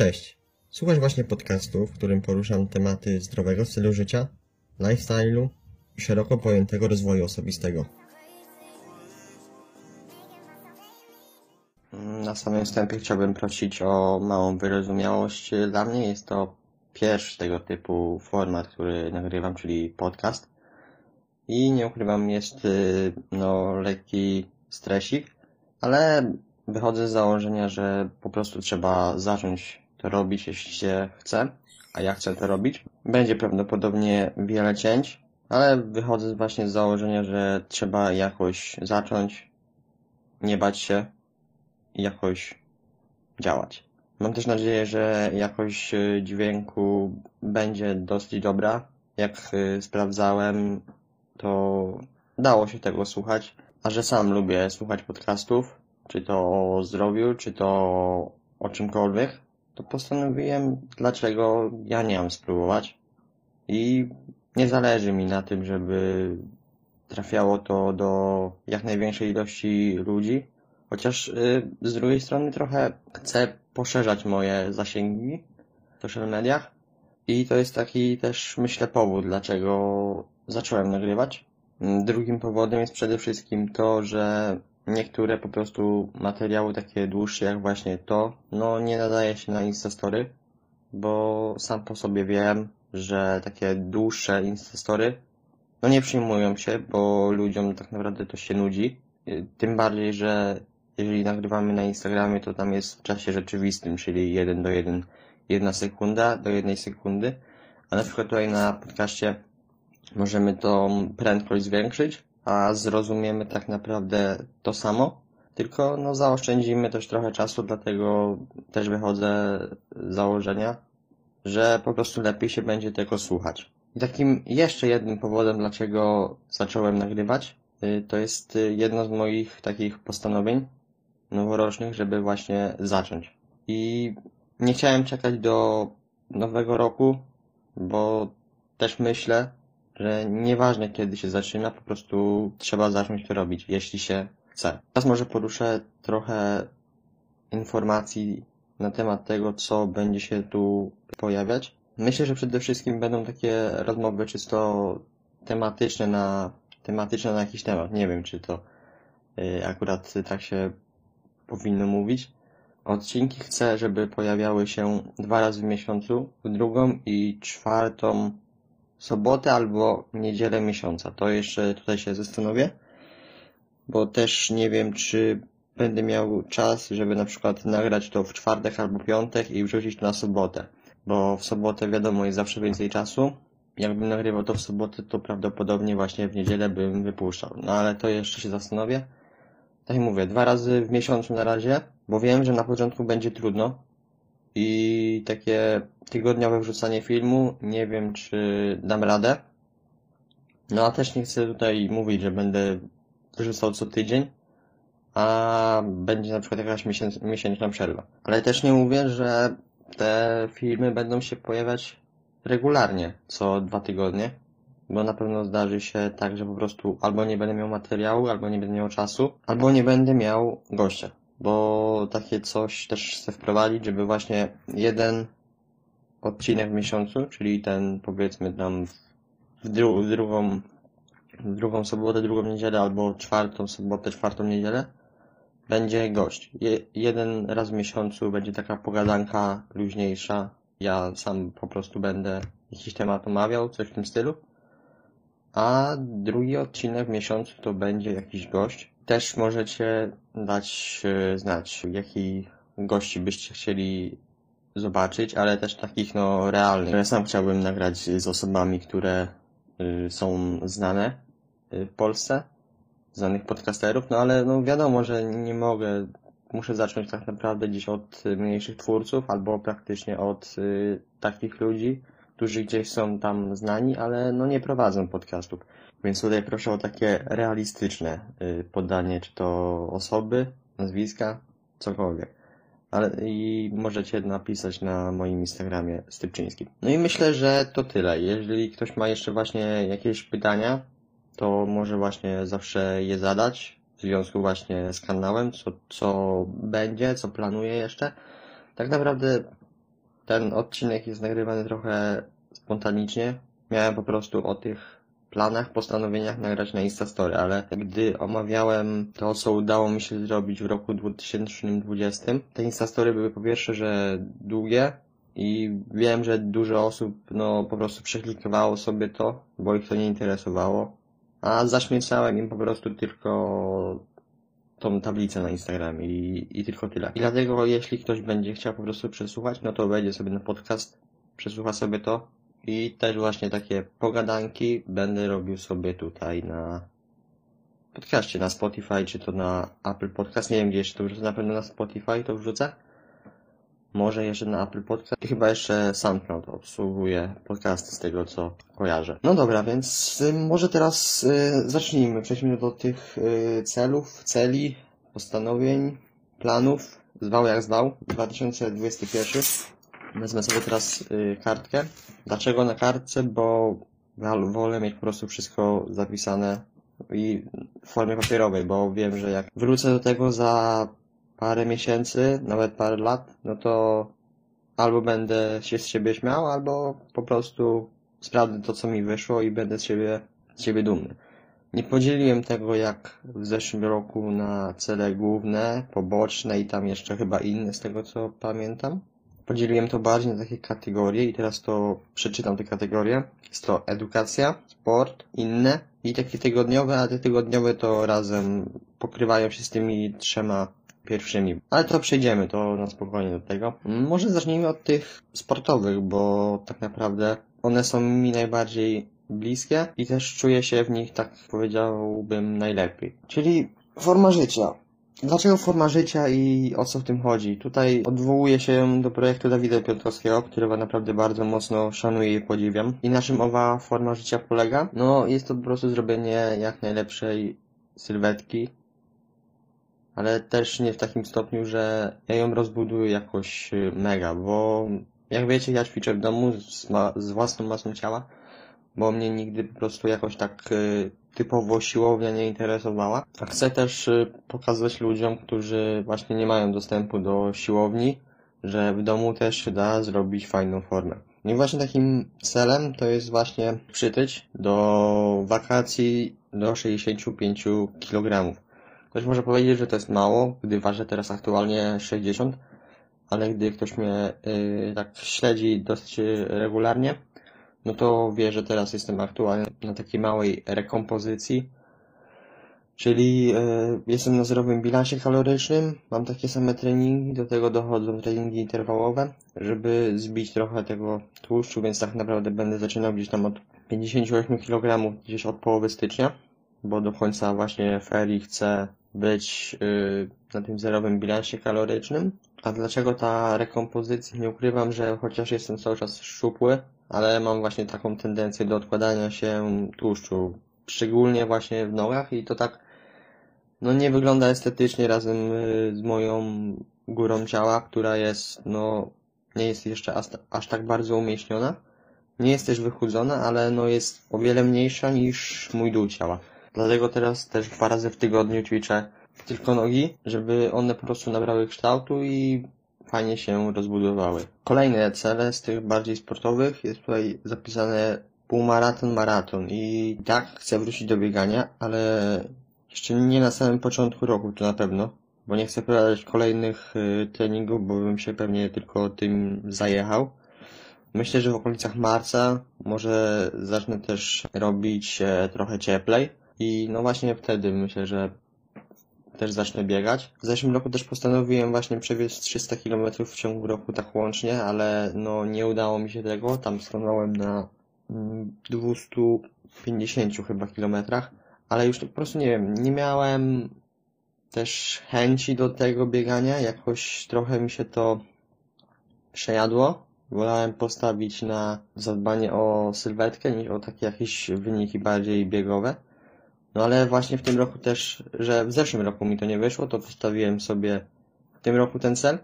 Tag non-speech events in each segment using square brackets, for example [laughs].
Cześć. Słuchasz właśnie podcastu, w którym poruszam tematy zdrowego stylu życia, lifestyle'u i szeroko pojętego rozwoju osobistego. Na samym wstępie chciałbym prosić o małą wyrozumiałość. Dla mnie jest to pierwszy tego typu format, który nagrywam, czyli podcast. I nie ukrywam, jest y, no, lekki stresik, ale wychodzę z założenia, że po prostu trzeba zacząć to robić, jeśli się chce, a ja chcę to robić. Będzie prawdopodobnie wiele cięć, ale wychodzę właśnie z założenia, że trzeba jakoś zacząć, nie bać się i jakoś działać. Mam też nadzieję, że jakość y, dźwięku będzie dosyć dobra. Jak y, sprawdzałem, to dało się tego słuchać, a że sam lubię słuchać podcastów, czy to o zdrowiu, czy to o czymkolwiek, to postanowiłem, dlaczego ja nie mam spróbować. I nie zależy mi na tym, żeby trafiało to do jak największej ilości ludzi, chociaż y, z drugiej strony trochę chcę poszerzać moje zasięgi w social mediach i to jest taki też, myślę, powód, dlaczego zacząłem nagrywać. Drugim powodem jest przede wszystkim to, że niektóre po prostu materiały takie dłuższe jak właśnie to, no nie nadaje się na Instastory, bo sam po sobie wiem, że takie dłuższe Instastory no nie przyjmują się, bo ludziom tak naprawdę to się nudzi. Tym bardziej, że jeżeli nagrywamy na Instagramie, to tam jest w czasie rzeczywistym, czyli 1 do 1, jedna sekunda do jednej sekundy, a na przykład tutaj na podcaście możemy tą prędkość zwiększyć, a zrozumiemy tak naprawdę to samo, tylko no zaoszczędzimy też trochę czasu, dlatego też wychodzę z założenia, że po prostu lepiej się będzie tego słuchać. I takim jeszcze jednym powodem, dlaczego zacząłem nagrywać, y, to jest y, jedno z moich takich postanowień noworocznych, żeby właśnie zacząć. I nie chciałem czekać do nowego roku, bo też myślę, że nieważne kiedy się zaczyna, po prostu trzeba zacząć to robić, jeśli się chce. Teraz może poruszę trochę informacji na temat tego, co będzie się tu pojawiać. Myślę, że przede wszystkim będą takie rozmowy czysto tematyczne na, tematyczne na jakiś temat. Nie wiem, czy to y, akurat tak się powinno mówić. Odcinki chcę, żeby pojawiały się dwa razy w miesiącu, w drugą i czwartą sobotę albo niedzielę miesiąca. To jeszcze tutaj się zastanowię, bo też nie wiem, czy będę miał czas, żeby na przykład nagrać to w czwartek albo piątek i wrzucić to na sobotę. Bo w sobotę wiadomo jest zawsze więcej czasu. Jakbym nagrywał to w sobotę, to prawdopodobnie właśnie w niedzielę bym wypuszczał. No ale to jeszcze się zastanowię. Tak jak mówię, dwa razy w miesiącu na razie, bo wiem, że na początku będzie trudno, i takie tygodniowe wrzucanie filmu, nie wiem czy dam radę. No a też nie chcę tutaj mówić, że będę wrzucał co tydzień, a będzie na przykład jakaś miesięc, miesięczna przerwa. Ale też nie mówię, że te filmy będą się pojawiać regularnie, co dwa tygodnie, bo na pewno zdarzy się tak, że po prostu albo nie będę miał materiału, albo nie będę miał czasu, albo nie będę miał gościa bo takie coś też chcę wprowadzić, żeby właśnie jeden odcinek w miesiącu, czyli ten powiedzmy tam w, dru w drugą w drugą sobotę, drugą niedzielę albo czwartą sobotę, czwartą niedzielę będzie gość. Je jeden raz w miesiącu będzie taka pogadanka luźniejsza. Ja sam po prostu będę jakiś temat omawiał, coś w tym stylu. A drugi odcinek w miesiącu to będzie jakiś gość. Też możecie dać e, znać, jaki gości byście chcieli zobaczyć, ale też takich no realnych. Ja sam chciałbym nagrać z osobami, które y, są znane y, w Polsce, znanych podcasterów, no ale no wiadomo, że nie mogę, muszę zacząć tak naprawdę gdzieś od mniejszych twórców albo praktycznie od takich ludzi, którzy gdzieś są tam znani, ale no nie prowadzą podcastów. Więc tutaj proszę o takie realistyczne y, podanie, czy to osoby, nazwiska, cokolwiek. Ale i możecie napisać na moim Instagramie Stypczyńskim. No i myślę, że to tyle. Jeżeli ktoś ma jeszcze właśnie jakieś pytania, to może właśnie zawsze je zadać w związku właśnie z kanałem, co, co będzie, co planuję jeszcze. Tak naprawdę ten odcinek jest nagrywany trochę spontanicznie. Miałem po prostu o tych planach, postanowieniach nagrać na Instastory, ale gdy omawiałem to, co udało mi się zrobić w roku 2020, te Instastory były po pierwsze, że długie i wiem, że dużo osób no po prostu przeklikowało sobie to, bo ich to nie interesowało, a zaśmiecałem im po prostu tylko tą tablicę na Instagramie i, i tylko tyle. I dlatego jeśli ktoś będzie chciał po prostu przesłuchać, no to wejdzie sobie na podcast, przesłucha sobie to i też właśnie takie pogadanki będę robił sobie tutaj na podcaście, na Spotify, czy to na Apple Podcast, nie wiem gdzie jeszcze to wrzucę, na pewno na Spotify to wrzucę. Może jeszcze na Apple Podcast i chyba jeszcze SoundCloud obsługuje podcasty z tego co kojarzę. No dobra, więc y, może teraz y, zacznijmy. Przejdźmy do tych y, celów, celi, postanowień, planów. Zwał jak zwał. 2021. Wezmę sobie teraz y, kartkę. Dlaczego na kartce? Bo wolę mieć po prostu wszystko zapisane i w formie papierowej, bo wiem, że jak wrócę do tego za parę miesięcy, nawet parę lat, no to albo będę się z siebie śmiał, albo po prostu sprawdzę to, co mi wyszło i będę z siebie, z siebie dumny. Nie podzieliłem tego jak w zeszłym roku na cele główne, poboczne i tam jeszcze chyba inne z tego co pamiętam. Podzieliłem to bardziej na takie kategorie i teraz to przeczytam te kategorie. Jest to edukacja, sport, inne i takie tygodniowe, a te tygodniowe to razem pokrywają się z tymi trzema pierwszymi. Ale to przejdziemy, to na spokojnie do tego. Może zacznijmy od tych sportowych, bo tak naprawdę one są mi najbardziej bliskie i też czuję się w nich, tak powiedziałbym, najlepiej. Czyli forma życia. Dlaczego forma życia i o co w tym chodzi? Tutaj odwołuję się do projektu Dawida Piotrowskiego, którego naprawdę bardzo mocno szanuję i podziwiam. I na czym owa forma życia polega? No, jest to po prostu zrobienie jak najlepszej sylwetki, ale też nie w takim stopniu, że ja ją rozbuduję jakoś y, mega, bo jak wiecie, ja ćwiczę w domu z, z własną masą ciała, bo mnie nigdy po prostu jakoś tak y, typowo siłownia nie interesowała. A chcę też y, pokazać ludziom, którzy właśnie nie mają dostępu do siłowni, że w domu też się da zrobić fajną formę. I właśnie takim celem to jest właśnie przytyć do wakacji do 65 kg. Ktoś może powiedzieć, że to jest mało, gdy ważę teraz aktualnie 60, ale gdy ktoś mnie yy, tak śledzi dosyć regularnie, no to wie, że teraz jestem aktualnie na takiej małej rekompozycji, czyli yy, jestem na zerowym bilansie kalorycznym, mam takie same treningi, do tego dochodzą treningi interwałowe, żeby zbić trochę tego tłuszczu, więc tak naprawdę będę zaczynał gdzieś tam od 58 kg, gdzieś od połowy stycznia, bo do końca właśnie ferii chcę być yy, na tym zerowym bilansie kalorycznym. A dlaczego ta rekompozycja? Nie ukrywam, że chociaż jestem cały czas szczupły, ale mam właśnie taką tendencję do odkładania się tłuszczu, szczególnie właśnie w nogach i to tak no nie wygląda estetycznie razem y, z moją górą ciała, która jest no nie jest jeszcze aż, aż tak bardzo umieśniona. Nie jest też wychudzona, ale no jest o wiele mniejsza niż mój dół ciała. Dlatego teraz też dwa razy w tygodniu ćwiczę tylko nogi, żeby one po prostu nabrały kształtu i fajnie się rozbudowały. Kolejne cele z tych bardziej sportowych jest tutaj zapisane półmaraton, maraton i tak chcę wrócić do biegania, ale jeszcze nie na samym początku roku to na pewno, bo nie chcę prowadzić kolejnych y, treningów, bo bym się pewnie tylko tym zajechał. Myślę, że w okolicach marca może zacznę też robić trochę cieplej i no właśnie wtedy myślę, że też zacznę biegać. W zeszłym roku też postanowiłem właśnie przewieźć 300 km w ciągu roku tak łącznie, ale no nie udało mi się tego. Tam stanąłem na 250 mm, chyba kilometrach, ale już po prostu nie wiem, nie miałem też chęci do tego biegania, jakoś trochę mi się to przejadło. Wolałem postawić na zadbanie o sylwetkę niż o takie jakieś wyniki bardziej biegowe. No ale właśnie w tym roku też, że w zeszłym roku mi to nie wyszło, to postawiłem sobie w tym roku ten cel.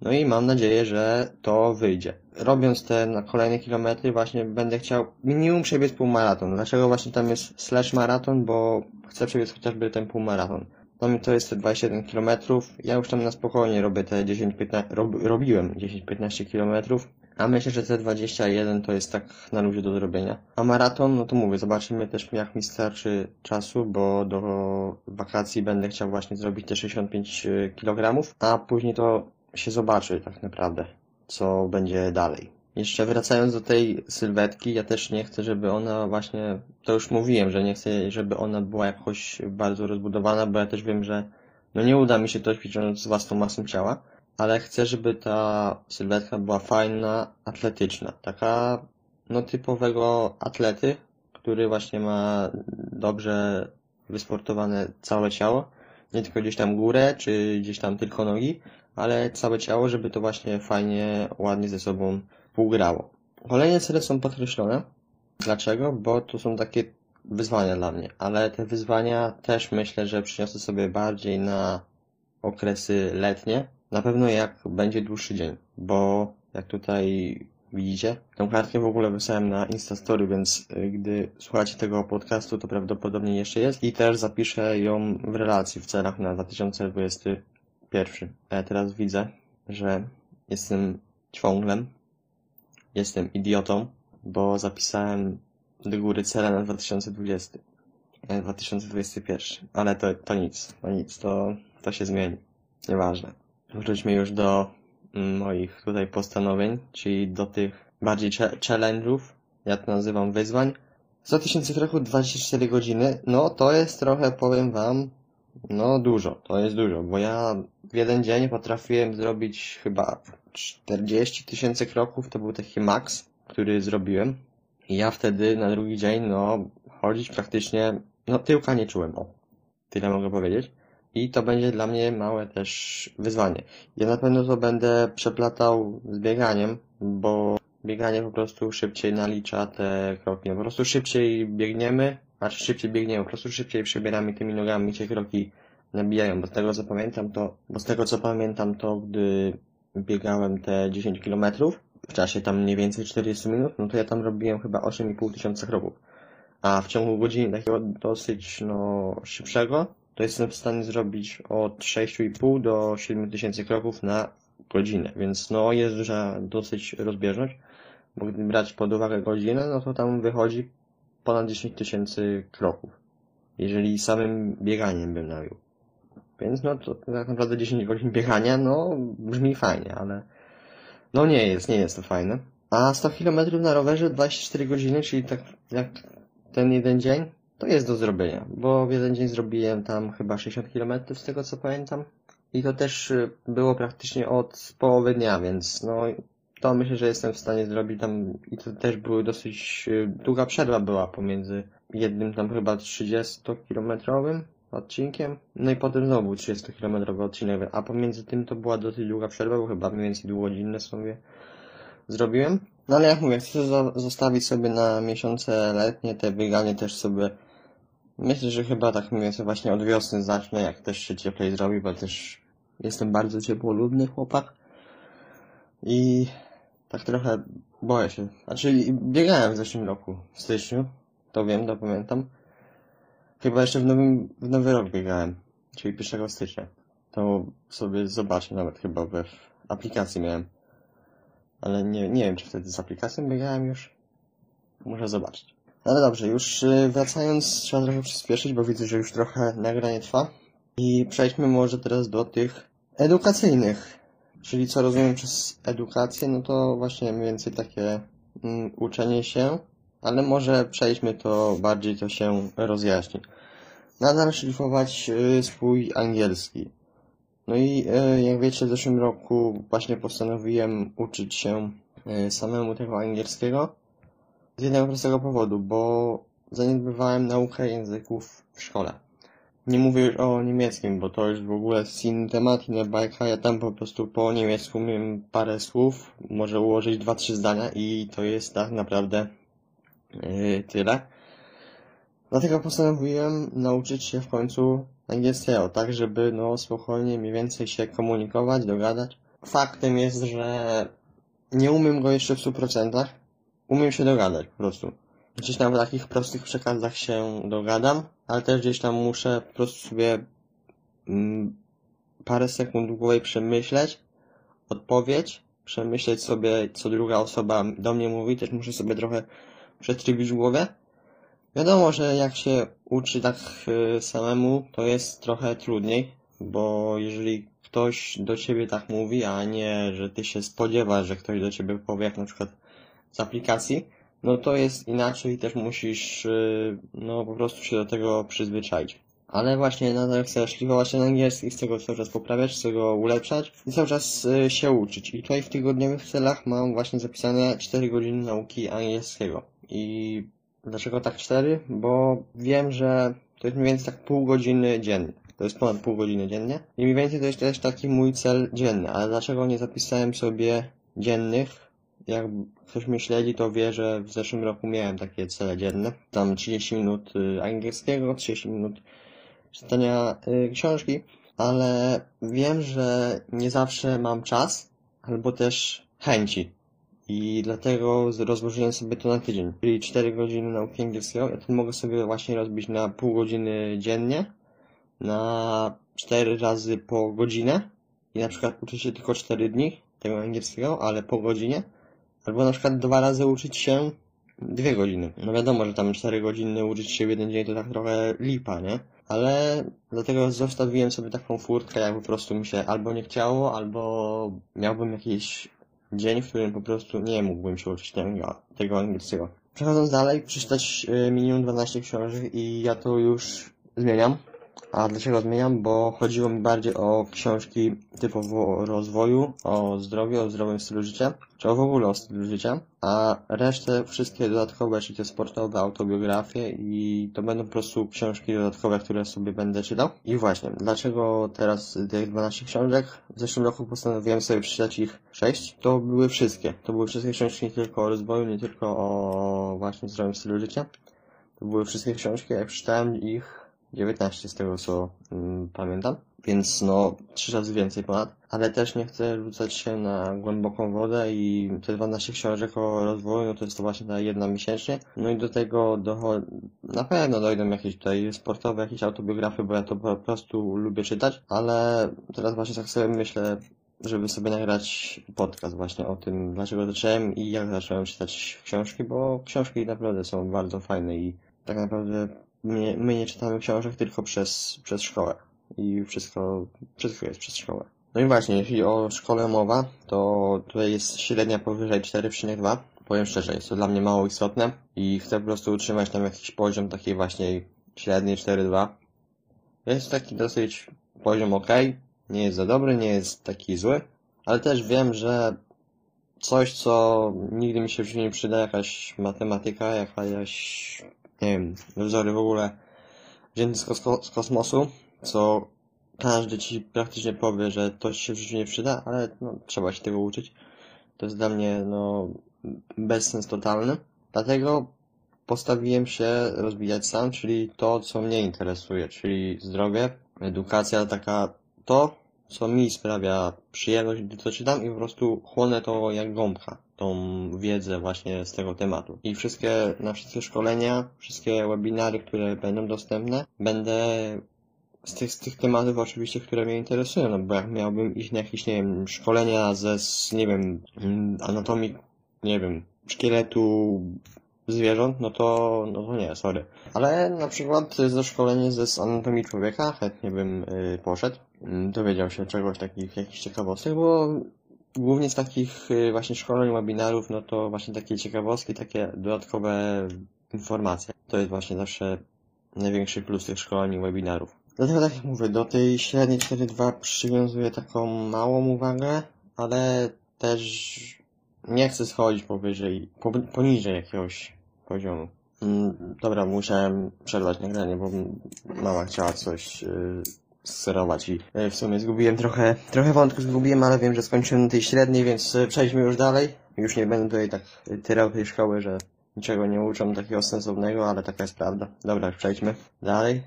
No i mam nadzieję, że to wyjdzie. Robiąc te na kolejne kilometry właśnie będę chciał minimum przebiec półmaraton. Dlaczego właśnie tam jest slash maraton? Bo chcę przebiec chociażby ten półmaraton. Dla mnie to jest te 27 km. Ja już tam na spokojnie robię te 10-15, rob, robiłem 10-15 km. A myślę, że te 21 to jest tak na ludzie do zrobienia. A maraton, no to mówię, zobaczymy też jak mi starczy czasu, bo do wakacji będę chciał właśnie zrobić te 65 kg, a później to się zobaczy tak naprawdę, co będzie dalej. Jeszcze wracając do tej sylwetki, ja też nie chcę, żeby ona właśnie, to już mówiłem, że nie chcę, żeby ona była jakoś bardzo rozbudowana, bo ja też wiem, że no nie uda mi się to ćwicząc z własną masą ciała, ale chcę, żeby ta sylwetka była fajna, atletyczna. Taka, no typowego atlety, który właśnie ma dobrze wysportowane całe ciało. Nie tylko gdzieś tam górę, czy gdzieś tam tylko nogi, ale całe ciało, żeby to właśnie fajnie, ładnie ze sobą współgrało. Kolejne cele są podkreślone. Dlaczego? Bo to są takie wyzwania dla mnie, ale te wyzwania też myślę, że przyniosę sobie bardziej na okresy letnie. Na pewno jak będzie dłuższy dzień, bo jak tutaj widzicie, tą kartkę w ogóle wysłałem na Instastory, więc y, gdy słuchacie tego podcastu, to prawdopodobnie jeszcze jest i też zapiszę ją w relacji w celach na 2021. A ja teraz widzę, że jestem ciąglem Jestem idiotą, bo zapisałem do góry cele na 2020. 2021. E, Ale to, to nic, to nic, to, to się zmieni. Nieważne. Wróćmy już do mm, moich tutaj postanowień, czyli do tych bardziej challenge'ów, ja to nazywam wyzwań. 100 tysięcy kroków 24 godziny, no to jest trochę, powiem wam, no dużo, to jest dużo, bo ja w jeden dzień potrafiłem zrobić chyba 40 tysięcy kroków, to był taki maks, który zrobiłem. I ja wtedy na drugi dzień, no, chodzić praktycznie, no tyłka nie czułem, o. Tyle mogę powiedzieć. I to będzie dla mnie małe też wyzwanie. Ja na pewno to będę przeplatał z bieganiem, bo bieganie po prostu szybciej nalicza te kroki. No, po prostu szybciej biegniemy, znaczy szybciej biegniemy, po prostu szybciej przebieramy tymi nogami te kroki nabijają. Bo z tego co pamiętam to, bo z tego co pamiętam to, gdy biegałem te 10 km w czasie tam mniej więcej 40 minut, no to ja tam robiłem chyba 8,5 tysiąca kroków. A w ciągu godziny takiego dosyć no szybszego, to jestem w stanie zrobić od 6,5 do 7 tysięcy kroków na godzinę, więc no jest duża dosyć rozbieżność, bo gdy brać pod uwagę godzinę, no to tam wychodzi ponad 10 tysięcy kroków, jeżeli samym bieganiem bym nabił. Więc no to tak naprawdę 10 godzin biegania, no brzmi fajnie, ale no nie jest, nie jest to fajne. A 100 km na rowerze 24 godziny, czyli tak jak ten jeden dzień, to jest do zrobienia, bo w jeden dzień zrobiłem tam chyba 60 km z tego co pamiętam. I to też y, było praktycznie od połowy dnia, więc no to myślę, że jestem w stanie zrobić tam i to też były dosyć y, długa przerwa była pomiędzy jednym tam chyba 30 kilometrowym odcinkiem. No i potem znowu 30-kilometrowy odcinek, a pomiędzy tym to była dosyć długa przerwa, bo chyba mniej więcej dwugodzinne sobie zrobiłem. No ale jak mówię, chcę zostawić sobie na miesiące letnie, te bieganie też sobie myślę, że chyba tak mniej więcej właśnie od wiosny zacznę, jak też się cieplej zrobi, bo też jestem bardzo ciepłoludny chłopak. I tak trochę boję się. Znaczy biegałem w zeszłym roku, w styczniu, to wiem, to pamiętam. Chyba jeszcze w, nowym, w nowy rok biegałem, czyli 1 stycznia. To sobie zobaczę, nawet chyba we aplikacji miałem. Ale nie, nie wiem, czy wtedy z aplikacją biegałem już. Muszę zobaczyć. Ale dobrze, już y, wracając, trzeba trochę przyspieszyć, bo widzę, że już trochę nagranie trwa. I przejdźmy może teraz do tych edukacyjnych. Czyli co rozumiem przez edukację, no to właśnie mniej więcej takie mm, uczenie się ale może przejdźmy to bardziej, to się rozjaśni. Nadal szlifować y, swój angielski. No i y, jak wiecie, w zeszłym roku właśnie postanowiłem uczyć się y, samemu tego angielskiego. Z jednego prostego powodu, bo zaniedbywałem naukę języków w szkole. Nie mówię już o niemieckim, bo to już w ogóle jest inny temat, inna bajka. Ja tam po prostu po niemiecku umiem parę słów, może ułożyć dwa, trzy zdania i to jest tak naprawdę Yy, tyle. Dlatego postanowiłem nauczyć się w końcu angielskiego, tak żeby no spokojnie mniej więcej się komunikować, dogadać. Faktem jest, że nie umiem go jeszcze w 100%. Umiem się dogadać po prostu. Gdzieś tam w takich prostych przekazach się dogadam, ale też gdzieś tam muszę po prostu sobie mm, parę sekund w głowie przemyśleć odpowiedź, przemyśleć sobie, co druga osoba do mnie mówi, też muszę sobie trochę przetrybić w głowie. Wiadomo, że jak się uczy tak y, samemu, to jest trochę trudniej, bo jeżeli ktoś do ciebie tak mówi, a nie, że ty się spodziewasz, że ktoś do ciebie powie, jak na przykład z aplikacji, no to jest inaczej, też musisz, y, no po prostu się do tego przyzwyczaić. Ale właśnie nadal chcę szlifować ten angielski, chcę go cały czas poprawiać, chcę go ulepszać i cały czas y, się uczyć. I tutaj w tygodniowych celach mam właśnie zapisane 4 godziny nauki angielskiego. I dlaczego tak 4? Bo wiem, że to jest mniej więcej tak pół godziny dziennie. To jest ponad pół godziny dziennie. I mniej więcej to jest też taki mój cel dzienny. Ale dlaczego nie zapisałem sobie dziennych? Jak ktoś mnie śledzi, to wie, że w zeszłym roku miałem takie cele dzienne. Tam 30 minut y, angielskiego, 30 minut czytania y, książki, ale wiem, że nie zawsze mam czas, albo też chęci. I dlatego rozłożyłem sobie to na tydzień. Czyli 4 godziny nauki angielskiego. Ja to mogę sobie właśnie rozbić na pół godziny dziennie, na 4 razy po godzinę. I na przykład uczyć się tylko 4 dni tego angielskiego, ale po godzinie. Albo na przykład dwa razy uczyć się dwie godziny. No wiadomo, że tam 4 godziny uczyć się w jeden dzień to tak trochę lipa, nie? ale dlatego zostawiłem sobie taką furtkę, jak po prostu mi się albo nie chciało, albo miałbym jakiś dzień, w którym po prostu nie mógłbym się uczyć tego, tego angielskiego. Przechodząc dalej, przeczytać y, minimum 12 książek i ja to już zmieniam. A dlaczego zmieniam? Bo chodziło mi bardziej o książki typowo o rozwoju, o zdrowiu, o zdrowym stylu życia, czy w ogóle o stylu życia, a resztę wszystkie dodatkowe, czyli te sportowe, autobiografie i to będą po prostu książki dodatkowe, które sobie będę czytał. I właśnie, dlaczego teraz tych 12 książek? W zeszłym roku postanowiłem sobie przeczytać ich 6. To były wszystkie. To były wszystkie książki nie tylko o rozwoju, nie tylko o właśnie zdrowym stylu życia. To były wszystkie książki, jak przeczytałem ich 19 z tego co mm, pamiętam, więc no trzy razy więcej ponad, ale też nie chcę rzucać się na głęboką wodę i te 12 książek o rozwoju, no to jest to właśnie ta jedna miesięcznie, no i do tego docho- na pewno dojdą jakieś tutaj sportowe, jakieś autobiografie, bo ja to po prostu lubię czytać, ale teraz właśnie tak sobie myślę, żeby sobie nagrać podcast właśnie o tym, dlaczego zacząłem i jak zacząłem czytać książki, bo książki naprawdę są bardzo fajne i tak naprawdę my, my nie czytamy książek tylko przez, przez szkołę. I wszystko, wszystko jest przez szkołę. No i właśnie, jeśli o szkole mowa, to tutaj jest średnia powyżej 4,2. Powiem szczerze, jest to dla mnie mało istotne i chcę po prostu utrzymać tam jakiś poziom takiej właśnie średniej 4,2. Jest taki dosyć poziom ok, nie jest za dobry, nie jest taki zły, ale też wiem, że coś, co nigdy mi się w życiu nie przyda, jakaś matematyka, jakaś nie wiem, wzory w ogóle wzięte z, z kosmosu, co każdy ci praktycznie powie, że to się w życiu nie przyda, ale no, trzeba się tego uczyć. To jest dla mnie no, bezsens totalny. Dlatego postawiłem się rozwijać sam, czyli to, co mnie interesuje, czyli zdrowie, edukacja, taka to, co mi sprawia przyjemność, gdy to czytam i po prostu chłonę to jak gąbka, tą wiedzę właśnie z tego tematu. I wszystkie, na wszystkie szkolenia, wszystkie webinary, które będą dostępne, będę z tych, z tych tematów oczywiście, które mnie interesują, no bo jak miałbym iść na jakieś, nie wiem, szkolenia ze, nie wiem, anatomii, nie wiem, szkieletu zwierząt, no to, no to nie, sorry. Ale na przykład ze szkolenie ze anatomii człowieka chętnie bym y, poszedł. Mm, dowiedział się czegoś takich, jakichś ciekawostek, bo głównie z takich y, właśnie szkoleń, webinarów, no to właśnie takie ciekawostki, takie dodatkowe informacje. To jest właśnie zawsze największy plus tych szkoleń i webinarów. Dlatego tak jak mówię, do tej średniej 4.2 przywiązuję taką małą uwagę, ale też nie chcę schodzić powyżej, poniżej jakiegoś poziomu. Mm, dobra, musiałem przerwać nagranie, bo mama chciała coś yy, sterować i yy, w sumie zgubiłem trochę, trochę wątku zgubiłem, ale wiem, że skończyłem tej średniej, więc yy, przejdźmy już dalej. Już nie będę tutaj tak tyrał tej szkoły, że niczego nie uczą takiego sensownego, ale taka jest prawda. Dobra, już przejdźmy dalej.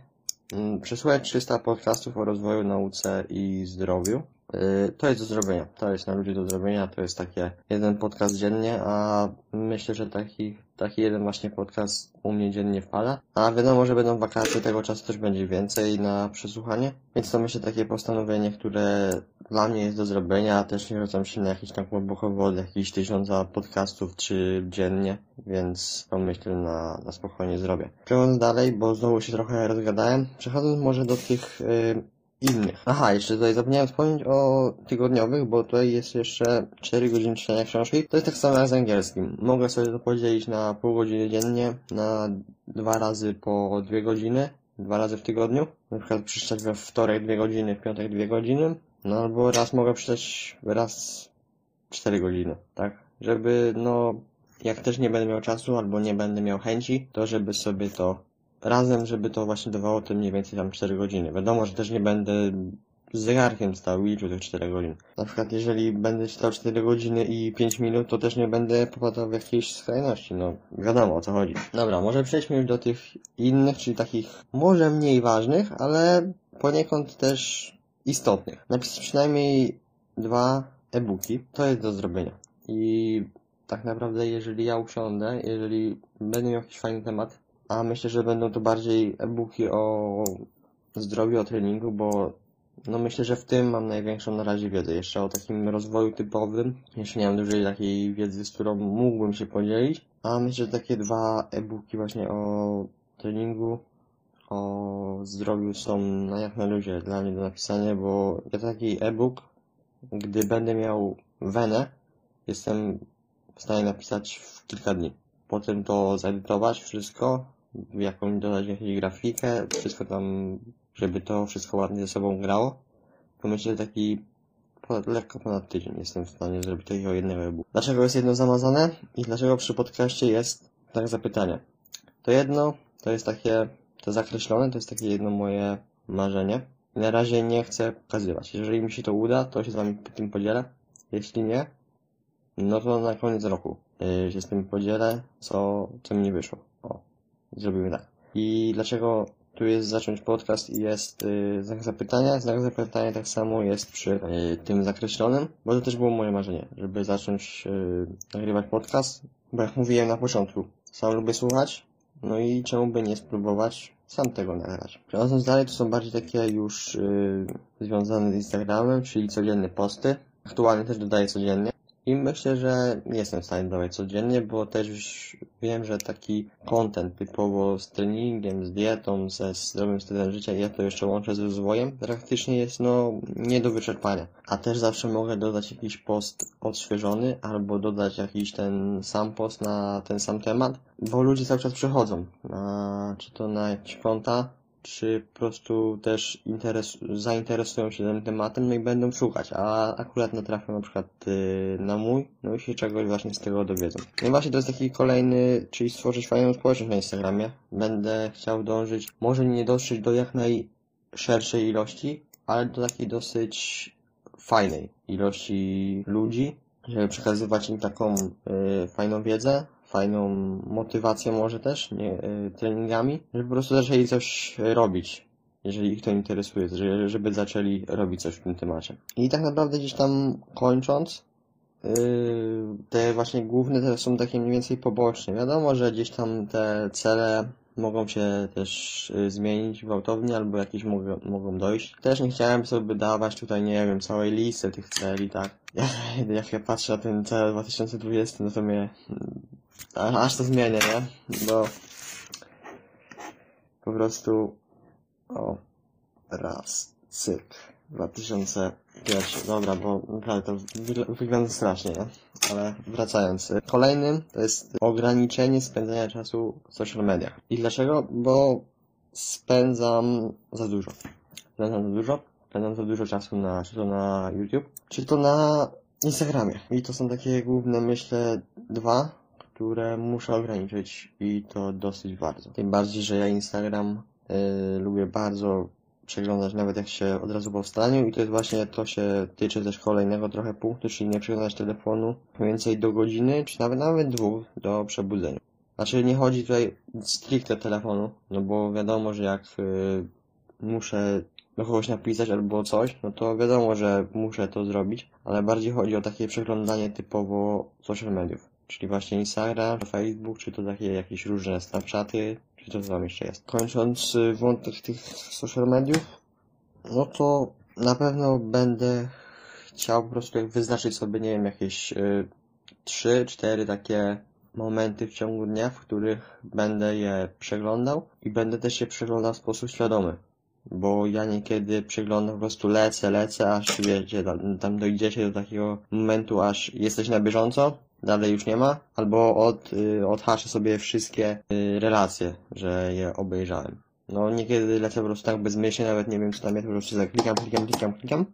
Mm, przesłuchać 300 podcastów o rozwoju, nauce i zdrowiu. Yy, To jest do zrobienia. To jest na ludzi do zrobienia. To jest takie jeden podcast dziennie, a myślę, że taki, taki jeden właśnie podcast u mnie dziennie wpada. A wiadomo, że będą wakacje, tego czasu też będzie więcej na przesłuchanie. Więc to myślę takie postanowienie, które dla mnie jest do zrobienia, też nie rzucam się na jakieś tam głęboko od tysiąca podcastów czy dziennie, więc to myślę na, na spokojnie zrobię. Przechodząc dalej, bo znowu się trochę rozgadałem, przechodząc może do tych yy, innych. Aha, jeszcze tutaj zapomniałem wspomnieć o tygodniowych, bo tutaj jest jeszcze 4 godziny czytania książki. To jest tak samo jak z angielskim. Mogę sobie to podzielić na pół godziny dziennie, na dwa razy po dwie godziny, dwa razy w tygodniu. Na przykład przeczytać we wtorek dwie godziny, w piątek dwie godziny. No albo raz mogę przeczytać raz cztery godziny, tak? Żeby, no, jak też nie będę miał czasu albo nie będę miał chęci, to żeby sobie to razem, żeby to właśnie dawało tym mniej więcej tam 4 godziny. Wiadomo, że też nie będę z zegarkiem stał i liczył tych 4 godzin. Na przykład jeżeli będę czytał 4 godziny i 5 minut, to też nie będę popadał w jakieś skrajności, no wiadomo o co chodzi. Dobra, może przejdźmy już do tych innych, czyli takich może mniej ważnych, ale poniekąd też istotnych. Napisać przynajmniej dwa e-booki, to jest do zrobienia. I tak naprawdę jeżeli ja usiądę, jeżeli będę miał jakiś fajny temat, a myślę, że będą to bardziej e-booki o zdrowiu, o treningu, bo no myślę, że w tym mam największą na razie wiedzę. Jeszcze o takim rozwoju typowym. Jeszcze nie mam dużej takiej wiedzy, z którą mógłbym się podzielić. A myślę, że takie dwa e-booki właśnie o treningu, o zdrowiu są na jak na ludzie dla mnie do napisania, bo ja taki e-book, gdy będę miał wenę, jestem w stanie napisać w kilka dni. Potem to zedytować wszystko, jakąś dodać jakąś grafikę, wszystko tam, żeby to wszystko ładnie ze sobą grało. To myślę, że taki lekko ponad tydzień jestem w stanie zrobić takiego jednego e-booka. Dlaczego jest jedno zamazane i dlaczego przy podcaście jest tak zapytanie? To jedno, to jest takie, to zakreślone, to jest takie jedno moje marzenie. Na razie nie chcę pokazywać. Jeżeli mi się to uda, to się z wami tym podzielę. Jeśli nie, no to na koniec roku yy, się z tym podzielę, co, co mi nie wyszło. O, zrobimy tak. I dlaczego tu jest zacząć podcast i jest yy, znak zapytania? Znak zapytania tak samo jest przy yy, tym zakreślonym, bo to też było moje marzenie, żeby zacząć yy, nagrywać podcast, bo jak mówiłem na początku, sam lubię słuchać, no i czemu by nie spróbować sam tego nagrać. Przechodząc dalej, to są bardziej takie już yy, związane z Instagramem, czyli codzienne posty. Aktualnie też dodaję codziennie. I myślę, że jestem w stanie dawać codziennie, bo też wiem, że taki content typowo z treningiem, z dietą, ze zdrowym stylem życia ja to jeszcze łączę z rozwojem, praktycznie jest no nie do wyczerpania. A też zawsze mogę dodać jakiś post odświeżony albo dodać jakiś ten sam post na ten sam temat, bo ludzie cały czas przychodzą, na, czy to na jakieś konta, czy po prostu też interes, zainteresują się tym tematem, no i będą szukać, a akurat natrafią na przykład yy, na mój, no i się czegoś właśnie z tego dowiedzą. No i właśnie to jest taki kolejny, czyli stworzyć fajną społeczność na Instagramie. Będę chciał dążyć, może nie dotrzeć do jak najszerszej ilości, ale do takiej dosyć fajnej ilości ludzi, żeby przekazywać im taką yy, fajną wiedzę, fajną motywację może też, nie, y, treningami, żeby po prostu zaczęli coś robić, jeżeli ich to interesuje, żeby zaczęli robić coś w tym temacie. I tak naprawdę gdzieś tam kończąc, y, te właśnie główne te są takie mniej więcej poboczne. Wiadomo, że gdzieś tam te cele mogą się też y, zmienić gwałtownie albo jakieś mogą, mogą dojść. Też nie chciałem sobie dawać tutaj, nie wiem, całej listy tych celi, tak. [laughs] Jak ja patrzę na ten cel 2020, no to mnie aż to zmienię, nie? Bo po prostu o raz, cyk 2001, dobra, bo naprawdę to wygląda strasznie, nie? Ale wracając. Kolejnym to jest ograniczenie spędzania czasu w social mediach. I dlaczego? Bo spędzam za dużo. Spędzam za dużo. Spędzam za dużo czasu na, czy to na YouTube, czy to na Instagramie. I to są takie główne, myślę, dwa które muszę ograniczyć i to dosyć bardzo. Tym bardziej, że ja Instagram y, lubię bardzo przeglądać nawet jak się od razu po wstaniu i to jest właśnie, to się tyczy też kolejnego trochę punktu, czyli nie przeglądać telefonu więcej do godziny, czy nawet nawet dwóch do przebudzenia. Znaczy nie chodzi tutaj stricte telefonu, no bo wiadomo, że jak y, muszę do kogoś napisać albo coś, no to wiadomo, że muszę to zrobić, ale bardziej chodzi o takie przeglądanie typowo social mediów. Czyli właśnie Instagram, Facebook, czy to takie jakieś różne Snapchaty, czy to co tam jeszcze jest. Kończąc y, wątek tych social mediów, no to na pewno będę chciał po prostu wyznaczyć sobie, nie wiem, jakieś y, trzy, cztery takie momenty w ciągu dnia, w których będę je przeglądał i będę też je przeglądał w sposób świadomy. Bo ja niekiedy przeglądam po prostu lecę, lecę, aż wiecie, tam, tam dojdziecie do takiego momentu, aż jesteś na bieżąco, dalej już nie ma, albo od, y, odhaszę sobie wszystkie y, relacje, że je obejrzałem. No niekiedy lecę po prostu tak bezmyślnie, nawet nie wiem co tam jest, po prostu tak klikam, klikam, klikam.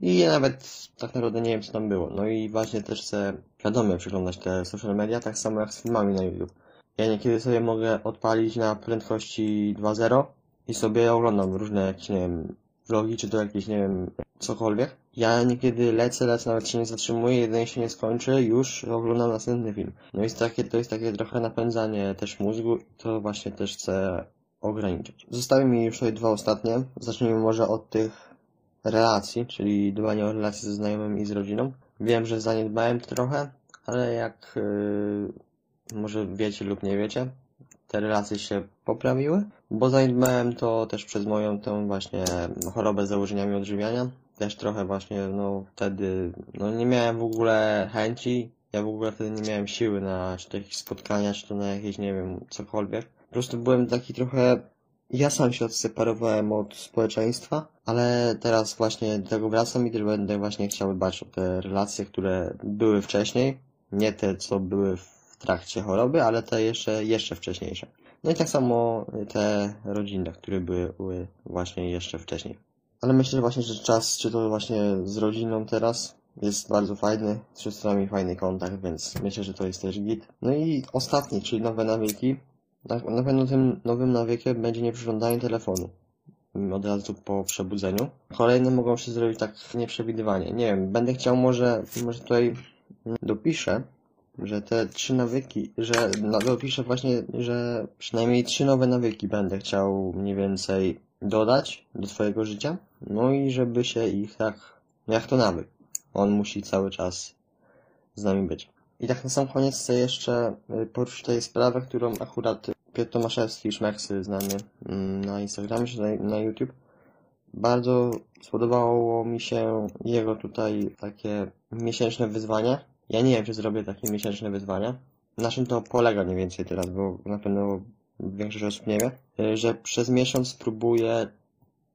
I nawet tak naprawdę nie wiem co tam było. No i właśnie też chcę świadomie przeglądać te social media, tak samo jak z filmami na YouTube. Ja niekiedy sobie mogę odpalić na prędkości 2.0 i sobie oglądam różne jakieś, nie wiem, vlogi, czy to jakieś, nie wiem, cokolwiek. Ja niekiedy lecę, lecę, nawet się nie zatrzymuję, jeden się nie skończy, już oglądam następny film. No i takie, to jest takie trochę napędzanie też mózgu to właśnie też chcę ograniczyć. Zostały mi już tutaj dwa ostatnie. Zacznijmy może od tych relacji, czyli dbania o relacje ze znajomymi i z rodziną. Wiem, że zaniedbałem to trochę, ale jak yy, może wiecie lub nie wiecie, te relacje się poprawiły, bo zaniedbałem to też przez moją tą właśnie chorobę z założeniami odżywiania. Też trochę właśnie, no wtedy, no nie miałem w ogóle chęci, ja w ogóle wtedy nie miałem siły na jakieś spotkania, czy to na jakieś, nie wiem, cokolwiek. Po prostu byłem taki trochę ja sam się odseparowałem od społeczeństwa, ale teraz właśnie do tego wracam i też będę właśnie chciał dbać o te relacje, które były wcześniej. Nie te, co były w trakcie choroby, ale te jeszcze, jeszcze wcześniejsze. No i tak samo te rodzinne, które były właśnie jeszcze wcześniej. Ale myślę właśnie, że czas, czy to właśnie z rodziną teraz, jest bardzo fajny, z siostrami fajny kontakt, więc myślę, że to jest też git. No i ostatni, czyli nowe nawyki. Na pewno tym nowym nawykiem będzie nieprzyglądanie telefonu od razu po przebudzeniu. Kolejne mogą się zrobić tak nieprzewidywanie. Nie wiem, będę chciał może, może tutaj dopiszę, że te trzy nawyki, że no, dopiszę właśnie, że przynajmniej trzy nowe nawyki będę chciał mniej więcej dodać do swojego życia. No i żeby się ich tak, jak to nawyk. On musi cały czas z nami być. I tak na sam koniec chcę jeszcze y, poruszyć tutaj sprawę, którą akurat Piotr Tomaszewski, Szmeksy, znany mm, na Instagramie czy na YouTube, bardzo spodobało mi się jego tutaj takie miesięczne wyzwanie. Ja nie wiem, czy zrobię takie miesięczne wyzwania. Na czym to polega mniej więcej teraz, bo na pewno większość osób nie wie, y, że przez miesiąc spróbuję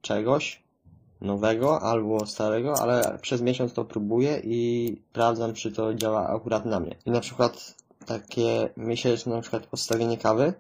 czegoś, nowego albo starego, ale przez miesiąc to próbuję i sprawdzam, czy to działa akurat na mnie. I na przykład takie miesięczne na przykład postawienie kawy,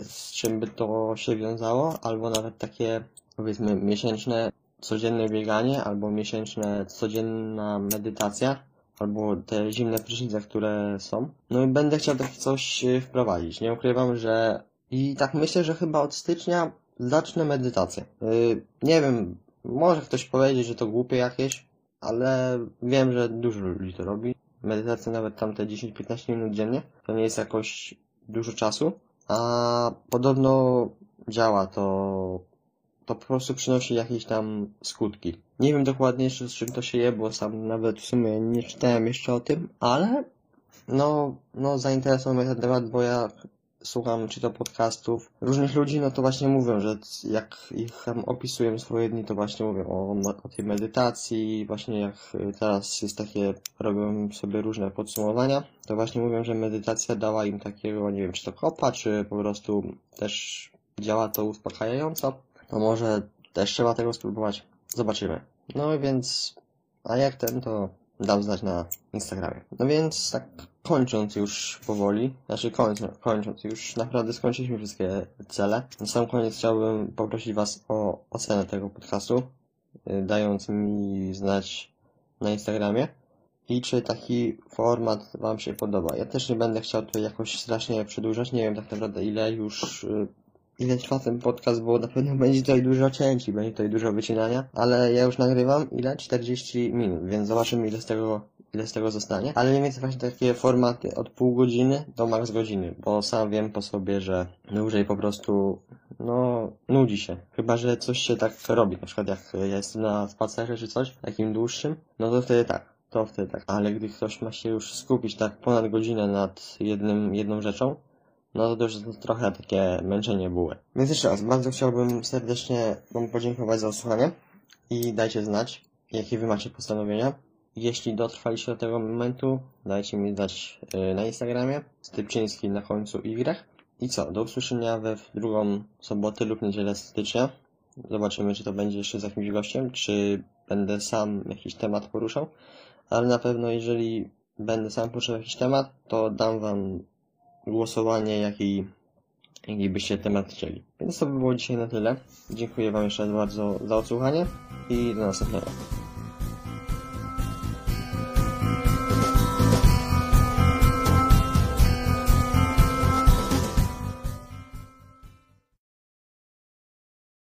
z czym by to się wiązało, albo nawet takie powiedzmy miesięczne codzienne bieganie, albo miesięczne codzienna medytacja, albo te zimne prysznice, które są. No i będę chciał takie coś wprowadzić. Nie ukrywam, że i tak myślę, że chyba od stycznia zacznę medytację. Yy, nie wiem, może ktoś powiedzieć, że to głupie jakieś, ale wiem, że dużo ludzi to robi. Medytacja nawet tamte 10-15 minut dziennie to nie jest jakoś dużo czasu, a podobno działa to, to po prostu przynosi jakieś tam skutki. Nie wiem dokładnie jeszcze z czym to się je, bo sam nawet w sumie nie czytałem jeszcze o tym, ale no, no zainteresował mnie ten temat, bo ja słucham czy to podcastów różnych ludzi, no to właśnie mówią, że jak ich opisują swoje dni, to właśnie mówią o, o tej medytacji, właśnie jak teraz jest takie, robią sobie różne podsumowania, to właśnie mówią, że medytacja dała im takiego, nie wiem, czy to kopa, czy po prostu też działa to uspokajająco, to może też trzeba tego spróbować. Zobaczymy. No więc, a jak ten, to dam znać na Instagramie. No więc tak kończąc już powoli, znaczy kończąc, kończąc już naprawdę skończyliśmy wszystkie cele. Na sam koniec chciałbym poprosić Was o ocenę tego podcastu, y, dając mi znać na Instagramie i czy taki format Wam się podoba. Ja też nie będę chciał tutaj jakoś strasznie przedłużać, nie wiem tak naprawdę ile już y, ile trwa ten podcast, bo na pewno będzie tutaj dużo cięć i będzie tutaj dużo wycinania, ale ja już nagrywam ile? 40 minut, więc zobaczymy ile z tego ile z tego zostanie, ale mniej więcej właśnie takie formaty od pół godziny do max godziny, bo sam wiem po sobie, że dłużej po prostu, no, nudzi się. Chyba, że coś się tak robi, na przykład jak ja jestem na spacerze czy coś, takim dłuższym, no to wtedy tak. To wtedy tak. Ale gdy ktoś ma się już skupić tak ponad godzinę nad jednym, jedną rzeczą, no to już trochę takie męczenie buły. Więc jeszcze raz, bardzo chciałbym serdecznie Wam podziękować za odsłuchanie i dajcie znać, jakie Wy macie postanowienia. Jeśli dotrwaliście do tego momentu, dajcie mi znać yy, na Instagramie, Stypczyński na końcu Y. I co, do usłyszenia we w drugą sobotę lub niedzielę stycznia. Zobaczymy, czy to będzie jeszcze z jakimś gościem, czy będę sam jakiś temat poruszał. Ale na pewno, jeżeli będę sam poruszał jakiś temat, to dam Wam głosowanie, jaki, jaki byście temat chcieli. Więc to by było dzisiaj na tyle. Dziękuję Wam jeszcze raz bardzo za odsłuchanie i do następnego.